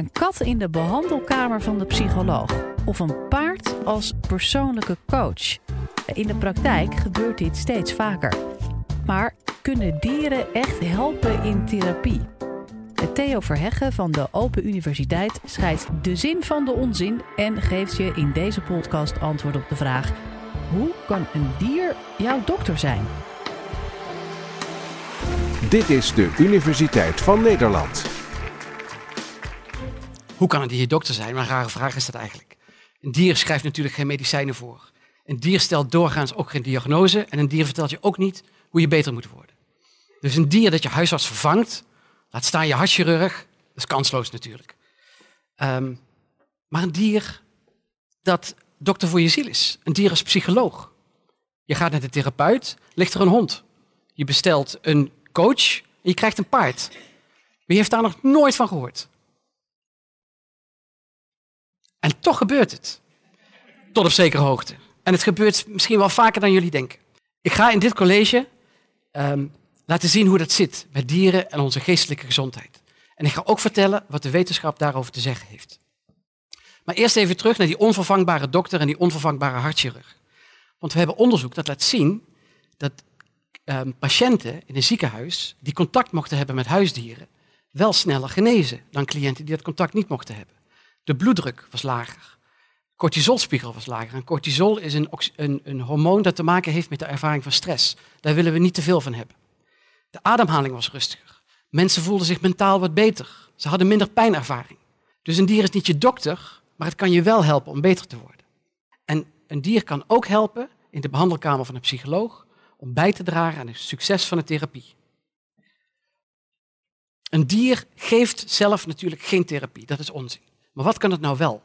Een kat in de behandelkamer van de psycholoog. Of een paard als persoonlijke coach. In de praktijk gebeurt dit steeds vaker. Maar kunnen dieren echt helpen in therapie? Theo Verheggen van de Open Universiteit scheidt de zin van de onzin en geeft je in deze podcast antwoord op de vraag: hoe kan een dier jouw dokter zijn? Dit is de Universiteit van Nederland. Hoe kan een dier dokter zijn? Maar een rare vraag is dat eigenlijk. Een dier schrijft natuurlijk geen medicijnen voor. Een dier stelt doorgaans ook geen diagnose en een dier vertelt je ook niet hoe je beter moet worden. Dus een dier dat je huisarts vervangt, laat staan je hartchirurg, dat is kansloos natuurlijk. Ehm, maar een dier dat dokter voor je ziel is, een dier als psycholoog. Je gaat naar de therapeut, ligt er een hond. Je bestelt een coach en je krijgt een paard. Wie heeft daar nog nooit van gehoord? En toch gebeurt het. Tot op zekere hoogte. En het gebeurt misschien wel vaker dan jullie denken. Ik ga in dit college ehm, laten zien hoe dat zit met dieren en onze geestelijke gezondheid. En ik ga ook vertellen wat de wetenschap daarover te zeggen heeft. Maar eerst even terug naar die onvervangbare dokter en die onvervangbare hartchirurg. Want we hebben onderzoek dat laat zien dat ehm, patiënten in een ziekenhuis die contact mochten hebben met huisdieren, wel sneller genezen dan cliënten die dat contact niet mochten hebben. De bloeddruk was lager. Cortisolspiegel was lager. En cortisol is een, een, een hormoon dat te maken heeft met de ervaring van stress. Daar willen we niet te veel van hebben. De ademhaling was rustiger. Mensen voelden zich mentaal wat beter. Ze hadden minder pijnervaring. Dus een dier is niet je dokter, maar het kan je wel helpen om beter te worden. En een dier kan ook helpen in de behandelkamer van een psycholoog om bij te dragen aan het succes van de therapie. Een dier geeft zelf natuurlijk geen therapie, dat is onzin. Maar wat kan het nou wel?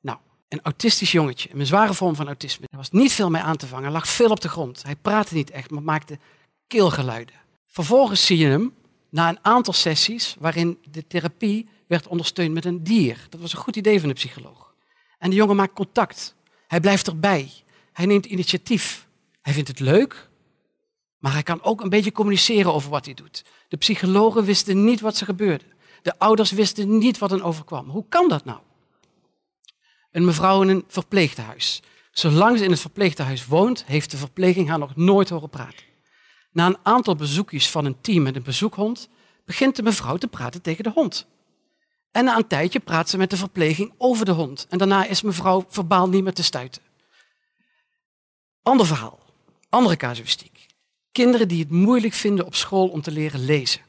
Nou, een autistisch jongetje, een zware vorm van autisme. Er was niet veel mee aan te vangen, lag veel op de grond. Hij praatte niet echt, maar maakte keelgeluiden. Vervolgens zie je hem na een aantal sessies waarin de therapie werd ondersteund met een dier. Dat was een goed idee van de psycholoog. En de jongen maakt contact. Hij blijft erbij. Hij neemt initiatief. Hij vindt het leuk, maar hij kan ook een beetje communiceren over wat hij doet. De psychologen wisten niet wat er gebeurde. De ouders wisten niet wat hen overkwam. Hoe kan dat nou? Een mevrouw in een verpleegtehuis. Zolang ze in het verpleegtehuis woont, heeft de verpleging haar nog nooit horen praten. Na een aantal bezoekjes van een team met een bezoekhond, begint de mevrouw te praten tegen de hond. En na een tijdje praat ze met de verpleging over de hond. En daarna is mevrouw verbaal niet meer te stuiten. Ander verhaal, andere casuïstiek. Kinderen die het moeilijk vinden op school om te leren lezen.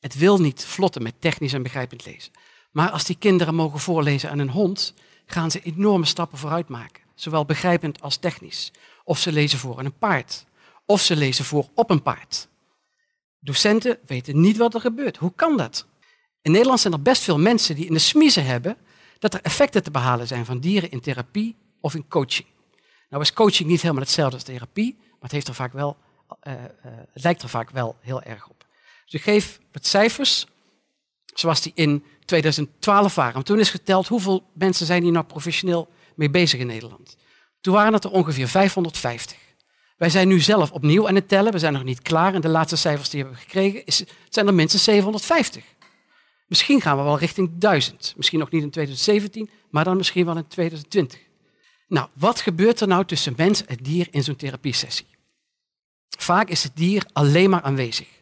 Het wil niet vlotten met technisch en begrijpend lezen. Maar als die kinderen mogen voorlezen aan een hond, gaan ze enorme stappen vooruit maken. Zowel begrijpend als technisch. Of ze lezen voor aan een paard. Of ze lezen voor op een paard. Docenten weten niet wat er gebeurt. Hoe kan dat? In Nederland zijn er best veel mensen die in de smiezen hebben dat er effecten te behalen zijn van dieren in therapie of in coaching. Nou is coaching niet helemaal hetzelfde als therapie, maar het, heeft er vaak wel, uh, uh, het lijkt er vaak wel heel erg op. Dus ik geef het cijfers zoals die in 2012 waren. Toen is geteld hoeveel mensen zijn hier nou professioneel mee bezig in Nederland. Toen waren het er ongeveer 550. Wij zijn nu zelf opnieuw aan het tellen. We zijn nog niet klaar. En de laatste cijfers die we hebben gekregen is, zijn er minstens 750. Misschien gaan we wel richting 1000. Misschien nog niet in 2017, maar dan misschien wel in 2020. Nou, wat gebeurt er nou tussen mens en dier in zo'n therapiesessie? Vaak is het dier alleen maar aanwezig.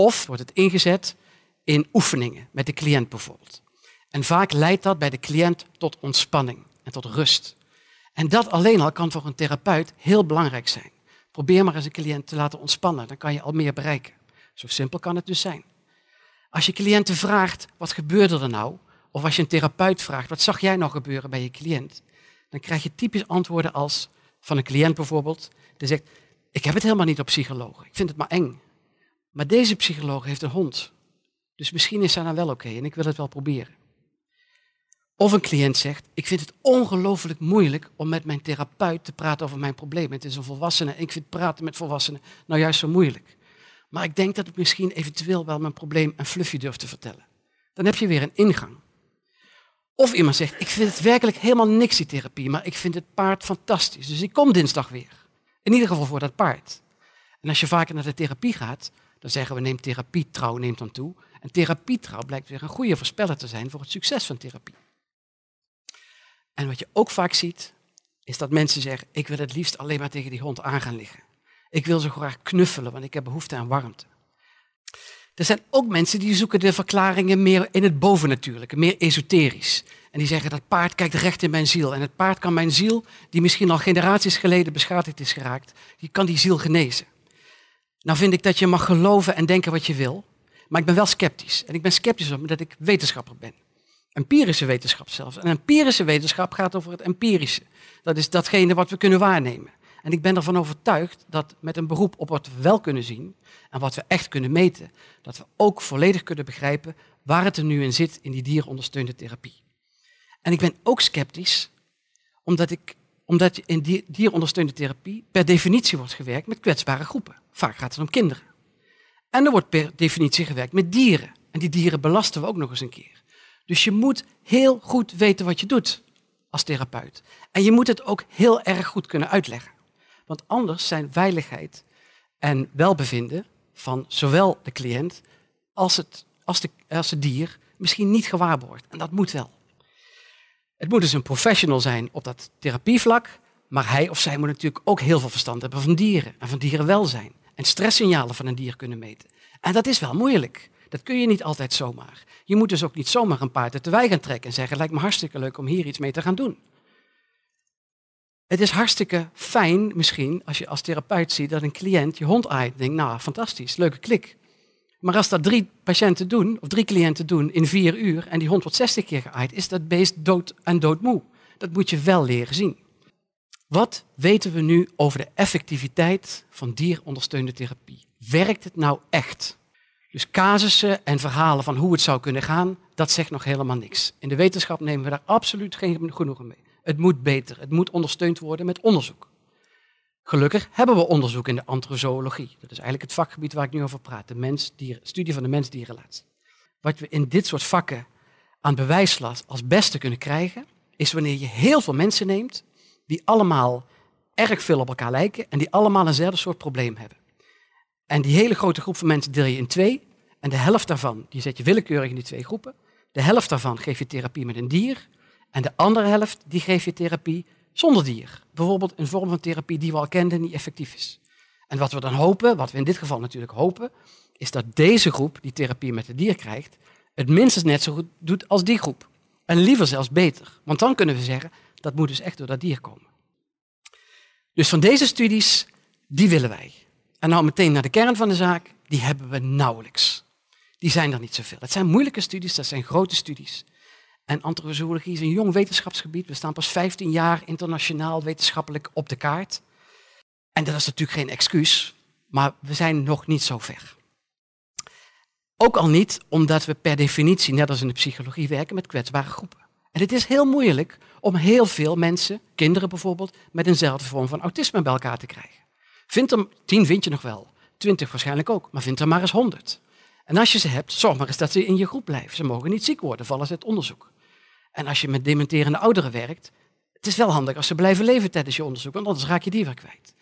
Of wordt het ingezet in oefeningen met de cliënt bijvoorbeeld. En vaak leidt dat bij de cliënt tot ontspanning en tot rust. En dat alleen al kan voor een therapeut heel belangrijk zijn. Probeer maar eens een cliënt te laten ontspannen, dan kan je al meer bereiken. Zo simpel kan het dus zijn. Als je cliënten vraagt, wat gebeurde er nou? Of als je een therapeut vraagt, wat zag jij nou gebeuren bij je cliënt? Dan krijg je typisch antwoorden als van een cliënt bijvoorbeeld, die zegt, ik heb het helemaal niet op psychologen, ik vind het maar eng. Maar deze psycholoog heeft een hond. Dus misschien is hij dan wel oké en ik wil het wel proberen. Of een cliënt zegt, ik vind het ongelooflijk moeilijk om met mijn therapeut te praten over mijn probleem. Het is een volwassene en ik vind praten met volwassenen nou juist zo moeilijk. Maar ik denk dat ik misschien eventueel wel mijn probleem aan Fluffy durf te vertellen. Dan heb je weer een ingang. Of iemand zegt, ik vind het werkelijk helemaal niks die therapie, maar ik vind het paard fantastisch. Dus ik kom dinsdag weer. In ieder geval voor dat paard. En als je vaker naar de therapie gaat, dan zeggen we neem therapie, trouw neemt dan toe. En therapietrouw blijkt weer een goede voorspeller te zijn voor het succes van therapie. En wat je ook vaak ziet, is dat mensen zeggen, ik wil het liefst alleen maar tegen die hond aan gaan liggen. Ik wil zo graag knuffelen, want ik heb behoefte aan warmte. Er zijn ook mensen die zoeken de verklaringen meer in het bovennatuurlijke, meer esoterisch. En die zeggen dat paard kijkt recht in mijn ziel. En het paard kan mijn ziel, die misschien al generaties geleden beschadigd is geraakt, die kan die ziel genezen. Nou vind ik dat je mag geloven en denken wat je wil, maar ik ben wel sceptisch. En ik ben sceptisch omdat ik wetenschapper ben. Empirische wetenschap zelfs. En empirische wetenschap gaat over het empirische. Dat is datgene wat we kunnen waarnemen. En ik ben ervan overtuigd dat met een beroep op wat we wel kunnen zien en wat we echt kunnen meten, dat we ook volledig kunnen begrijpen waar het er nu in zit in die dierondersteunde therapie. En ik ben ook sceptisch, omdat, ik, omdat in die dierondersteunde therapie per definitie wordt gewerkt met kwetsbare groepen. Vaak gaat het om kinderen. En er wordt per definitie gewerkt met dieren. En die dieren belasten we ook nog eens een keer. Dus je moet heel goed weten wat je doet als therapeut. En je moet het ook heel erg goed kunnen uitleggen. Want anders zijn veiligheid en welbevinden van zowel de cliënt als het, als, de, als het dier misschien niet gewaarborgd. En dat moet wel. Het moet dus een professional zijn op dat therapievlak, maar hij of zij moet natuurlijk ook heel veel verstand hebben van dieren en van dierenwelzijn. En stresssignalen van een dier kunnen meten. En dat is wel moeilijk. Dat kun je niet altijd zomaar. Je moet dus ook niet zomaar een paard uit de wei gaan trekken en zeggen, lijkt me hartstikke leuk om hier iets mee te gaan doen. Het is hartstikke fijn misschien als je als therapeut ziet dat een cliënt je hond aait. Denk, nou fantastisch, leuke klik. Maar als dat drie patiënten doen, of drie cliënten doen in vier uur en die hond wordt 60 keer geaaid, is dat beest dood en doodmoe. Dat moet je wel leren zien. Wat weten we nu over de effectiviteit van dierondersteunde therapie? Werkt het nou echt? Dus casussen en verhalen van hoe het zou kunnen gaan, dat zegt nog helemaal niks. In de wetenschap nemen we daar absoluut geen genoegen mee. Het moet beter, het moet ondersteund worden met onderzoek. Gelukkig hebben we onderzoek in de antrozoologie. Dat is eigenlijk het vakgebied waar ik nu over praat, de mens studie van de mens-dierrelatie. Wat we in dit soort vakken aan bewijslast als beste kunnen krijgen, is wanneer je heel veel mensen neemt die allemaal erg veel op elkaar lijken en die allemaal eenzelfde soort probleem hebben. En die hele grote groep van mensen deel je in twee en de helft daarvan, die zet je willekeurig in die twee groepen. De helft daarvan geef je therapie met een dier en de andere helft die geef je therapie zonder dier. Bijvoorbeeld een vorm van therapie die we al kenden die effectief is. En wat we dan hopen, wat we in dit geval natuurlijk hopen, is dat deze groep die therapie met het dier krijgt, het minstens net zo goed doet als die groep. En liever zelfs beter. Want dan kunnen we zeggen, dat moet dus echt door dat dier komen. Dus van deze studies, die willen wij. En nou meteen naar de kern van de zaak, die hebben we nauwelijks. Die zijn er niet zoveel. Het zijn moeilijke studies, dat zijn grote studies. En antrozoologie is een jong wetenschapsgebied. We staan pas 15 jaar internationaal wetenschappelijk op de kaart. En dat is natuurlijk geen excuus, maar we zijn nog niet zo ver. Ook al niet omdat we per definitie, net als in de psychologie, werken met kwetsbare groepen. En het is heel moeilijk om heel veel mensen, kinderen bijvoorbeeld, met eenzelfde vorm van autisme bij elkaar te krijgen. Vind er, tien vind je nog wel, twintig waarschijnlijk ook, maar vind er maar eens honderd. En als je ze hebt, zorg maar eens dat ze in je groep blijven. Ze mogen niet ziek worden, vallen ze uit onderzoek. En als je met dementerende ouderen werkt, het is wel handig als ze blijven leven tijdens je onderzoek, want anders raak je die weer kwijt.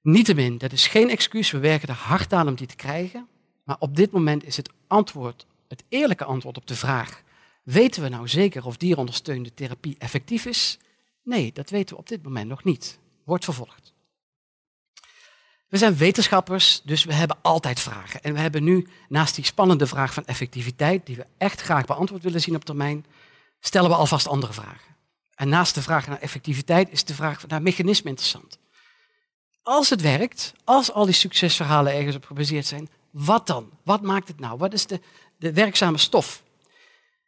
Niettemin, dat is geen excuus, we werken er hard aan om die te krijgen. Maar op dit moment is het antwoord, het eerlijke antwoord op de vraag, weten we nou zeker of dierondersteunde therapie effectief is? Nee, dat weten we op dit moment nog niet. Wordt vervolgd. We zijn wetenschappers, dus we hebben altijd vragen. En we hebben nu naast die spannende vraag van effectiviteit, die we echt graag beantwoord willen zien op termijn, stellen we alvast andere vragen. En naast de vraag naar effectiviteit is de vraag naar mechanisme interessant. Als het werkt, als al die succesverhalen ergens op gebaseerd zijn, wat dan? Wat maakt het nou? Wat is de, de werkzame stof?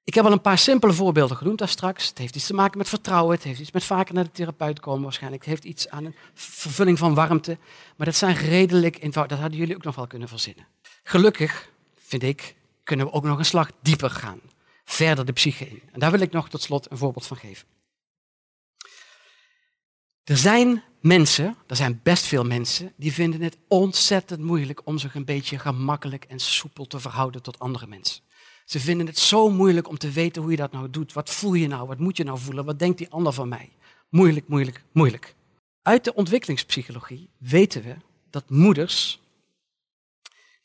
Ik heb al een paar simpele voorbeelden genoemd daar straks. Het heeft iets te maken met vertrouwen, het heeft iets met vaker naar de therapeut komen waarschijnlijk. Het heeft iets aan een vervulling van warmte. Maar dat zijn redelijk eenvoudig, dat hadden jullie ook nog wel kunnen verzinnen. Gelukkig, vind ik, kunnen we ook nog een slag dieper gaan verder de psyche in. En daar wil ik nog tot slot een voorbeeld van geven. Er zijn mensen, er zijn best veel mensen, die vinden het ontzettend moeilijk om zich een beetje gemakkelijk en soepel te verhouden tot andere mensen. Ze vinden het zo moeilijk om te weten hoe je dat nou doet. Wat voel je nou? Wat moet je nou voelen? Wat denkt die ander van mij? Moeilijk, moeilijk, moeilijk. Uit de ontwikkelingspsychologie weten we dat moeders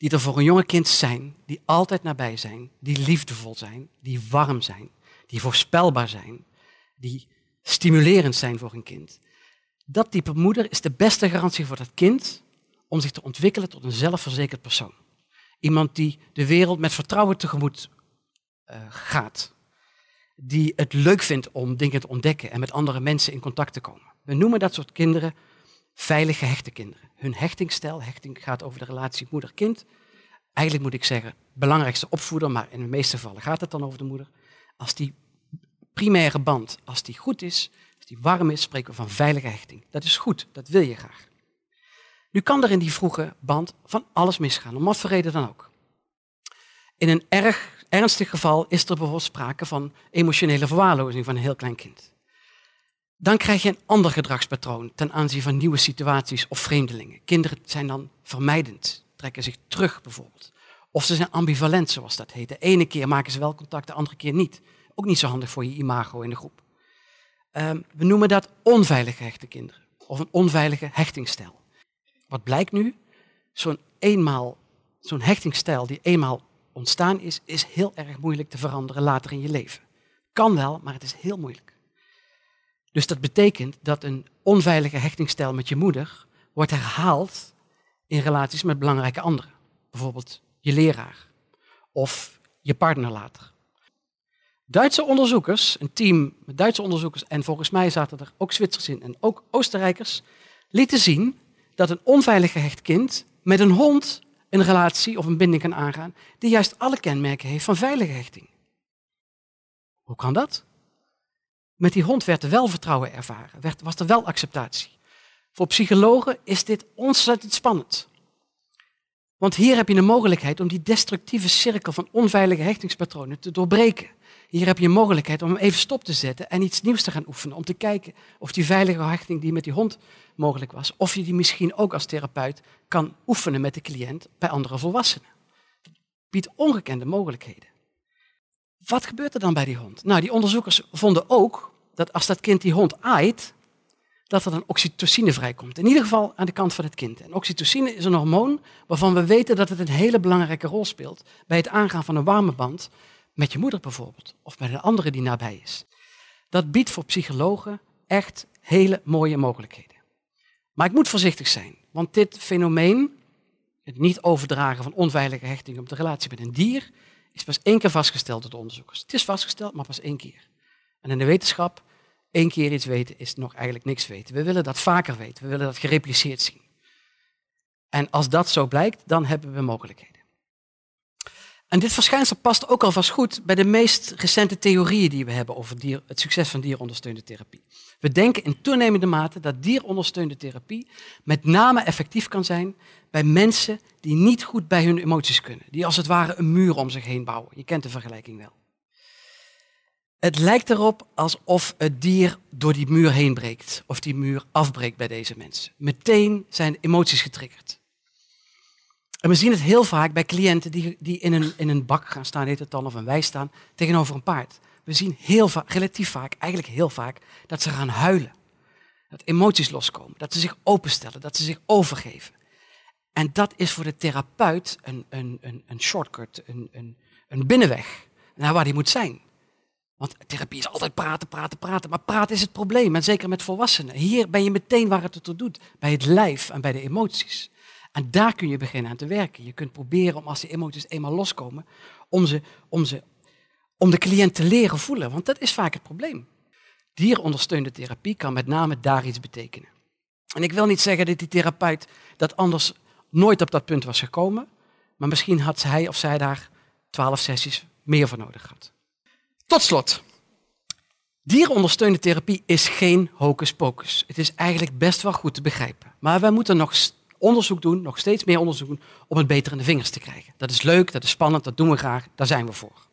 die er voor een jonge kind zijn, die altijd nabij zijn, die liefdevol zijn, die warm zijn, die voorspelbaar zijn, die stimulerend zijn voor een kind. Dat type moeder is de beste garantie voor dat kind om zich te ontwikkelen tot een zelfverzekerd persoon. Iemand die de wereld met vertrouwen tegemoet uh, gaat. Die het leuk vindt om dingen te ontdekken en met andere mensen in contact te komen. We noemen dat soort kinderen veilig gehechte kinderen. Hun hechtingstijl, hechting gaat over de relatie moeder-kind. Eigenlijk moet ik zeggen, belangrijkste opvoeder, maar in de meeste gevallen gaat het dan over de moeder. Als die primaire band, als die goed is, als die warm is, spreken we van veilige hechting. Dat is goed, dat wil je graag. Nu kan er in die vroege band van alles misgaan, om wat voor reden dan ook. In een erg ernstig geval is er bijvoorbeeld sprake van emotionele verwaarlozing van een heel klein kind. Dan krijg je een ander gedragspatroon ten aanzien van nieuwe situaties of vreemdelingen. Kinderen zijn dan vermijdend, trekken zich terug bijvoorbeeld. Of ze zijn ambivalent, zoals dat heet. De ene keer maken ze wel contact, de andere keer niet. Ook niet zo handig voor je imago in de groep. Ehm, we noemen dat onveilig gehechte kinderen of een onveilige hechtingsstijl. Wat blijkt nu? Zo'n eenmaal, zo'n hechtingsstijl die eenmaal ontstaan is, is heel erg moeilijk te veranderen later in je leven. Kan wel, maar het is heel moeilijk. Dus dat betekent dat een onveilige hechtingsstijl met je moeder wordt herhaald in relaties met belangrijke anderen. Bijvoorbeeld je leraar of je partner later. Duitse onderzoekers, een team met Duitse onderzoekers en volgens mij zaten er ook Zwitsers in en ook Oostenrijkers, lieten zien dat een onveilig gehecht kind met een hond een relatie of een binding kan aangaan die juist alle kenmerken heeft van veilige hechting. Hoe kan dat? Met die hond werd er wel vertrouwen ervaren, was er wel acceptatie. Voor psychologen is dit ontzettend spannend. Want hier heb je een mogelijkheid om die destructieve cirkel van onveilige hechtingspatronen te doorbreken. Hier heb je een mogelijkheid om hem even stop te zetten en iets nieuws te gaan oefenen. Om te kijken of die veilige hechting die met die hond mogelijk was, of je die misschien ook als therapeut kan oefenen met de cliënt bij andere volwassenen. Biedt ongekende mogelijkheden. Wat gebeurt er dan bij die hond? Nou, die onderzoekers vonden ook dat als dat kind die hond aait, dat er dan oxytocine vrijkomt. In ieder geval aan de kant van het kind. En oxytocine is een hormoon waarvan we weten dat het een hele belangrijke rol speelt bij het aangaan van een warme band met je moeder bijvoorbeeld, of met een andere die nabij is. Dat biedt voor psychologen echt hele mooie mogelijkheden. Maar ik moet voorzichtig zijn, want dit fenomeen, het niet overdragen van onveilige hechting op de relatie met een dier, is pas één keer vastgesteld door de onderzoekers. Het is vastgesteld, maar pas één keer. En in de wetenschap, één keer iets weten is nog eigenlijk niks weten. We willen dat vaker weten, we willen dat gerepliceerd zien. En als dat zo blijkt, dan hebben we mogelijkheden. En dit verschijnsel past ook alvast goed bij de meest recente theorieën die we hebben over dier, het succes van dierondersteunde therapie. We denken in toenemende mate dat dierondersteunde therapie met name effectief kan zijn bij mensen die niet goed bij hun emoties kunnen. Die als het ware een muur om zich heen bouwen. Je kent de vergelijking wel. Het lijkt erop alsof het dier door die muur heen breekt. Of die muur afbreekt bij deze mensen. Meteen zijn emoties getriggerd. En we zien het heel vaak bij cliënten die, die in, een, in een bak gaan staan, heet het dan, of een wei staan, tegenover een paard. We zien heel vaak, relatief vaak, eigenlijk heel vaak, dat ze gaan huilen. Dat emoties loskomen, dat ze zich openstellen, dat ze zich overgeven. En dat is voor de therapeut een, een, een, een shortcut, een, een, een binnenweg naar waar die moet zijn. Want therapie is altijd praten, praten, praten. Maar praten is het probleem. En zeker met volwassenen. Hier ben je meteen waar het toe doet. Bij het lijf en bij de emoties. En daar kun je beginnen aan te werken. Je kunt proberen om als die emoties eenmaal loskomen, om, ze, om, ze, om de cliënt te leren voelen. Want dat is vaak het probleem. Dierondersteunde therapie kan met name daar iets betekenen. En ik wil niet zeggen dat die therapeut dat anders nooit op dat punt was gekomen. Maar misschien had hij of zij daar twaalf sessies meer voor nodig gehad. Tot slot. Dierondersteunde therapie is geen hocus pocus. Het is eigenlijk best wel goed te begrijpen. Maar wij moeten nog onderzoek doen, nog steeds meer onderzoek doen, om het beter in de vingers te krijgen. Dat is leuk, dat is spannend, dat doen we graag, daar zijn we voor.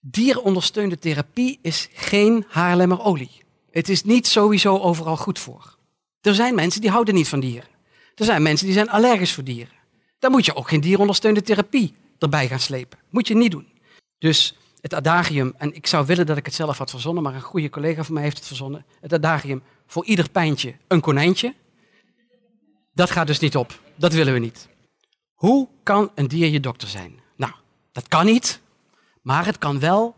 Dierondersteunde therapie is geen haarlemmerolie. Het is niet sowieso overal goed voor. Er zijn mensen die houden niet van dieren. Er zijn mensen die zijn allergisch voor dieren. Dan moet je ook geen dierondersteunde therapie erbij gaan slepen. Moet je niet doen. Dus het adagium, en ik zou willen dat ik het zelf had verzonnen, maar een goede collega van mij heeft het verzonnen. Het adagium, voor ieder pijntje een konijntje. Dat gaat dus niet op. Dat willen we niet. Hoe kan een dier je dokter zijn? Nou, dat kan niet, maar het kan, wel,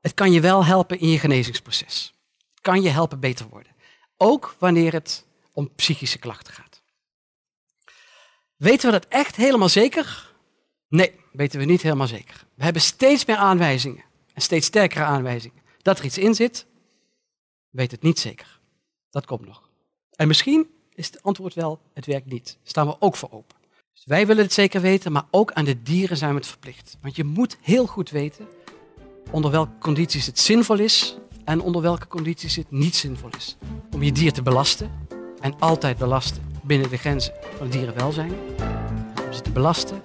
het kan je wel helpen in je genezingsproces. Het kan je helpen beter worden. Ook wanneer het om psychische klachten gaat. Weten we dat echt helemaal zeker? Nee, weten we niet helemaal zeker. We hebben steeds meer aanwijzingen en steeds sterkere aanwijzingen dat er iets in zit. Weet het niet zeker. Dat komt nog. En misschien is het antwoord wel, het werkt niet. Staan we ook voor open. Dus wij willen het zeker weten, maar ook aan de dieren zijn we het verplicht. Want je moet heel goed weten onder welke condities het zinvol is en onder welke condities het niet zinvol is. Om je dier te belasten en altijd belasten binnen de grenzen van het dierenwelzijn. Om ze te belasten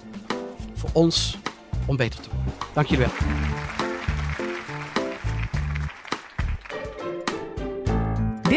voor ons om beter te worden. Dank jullie wel.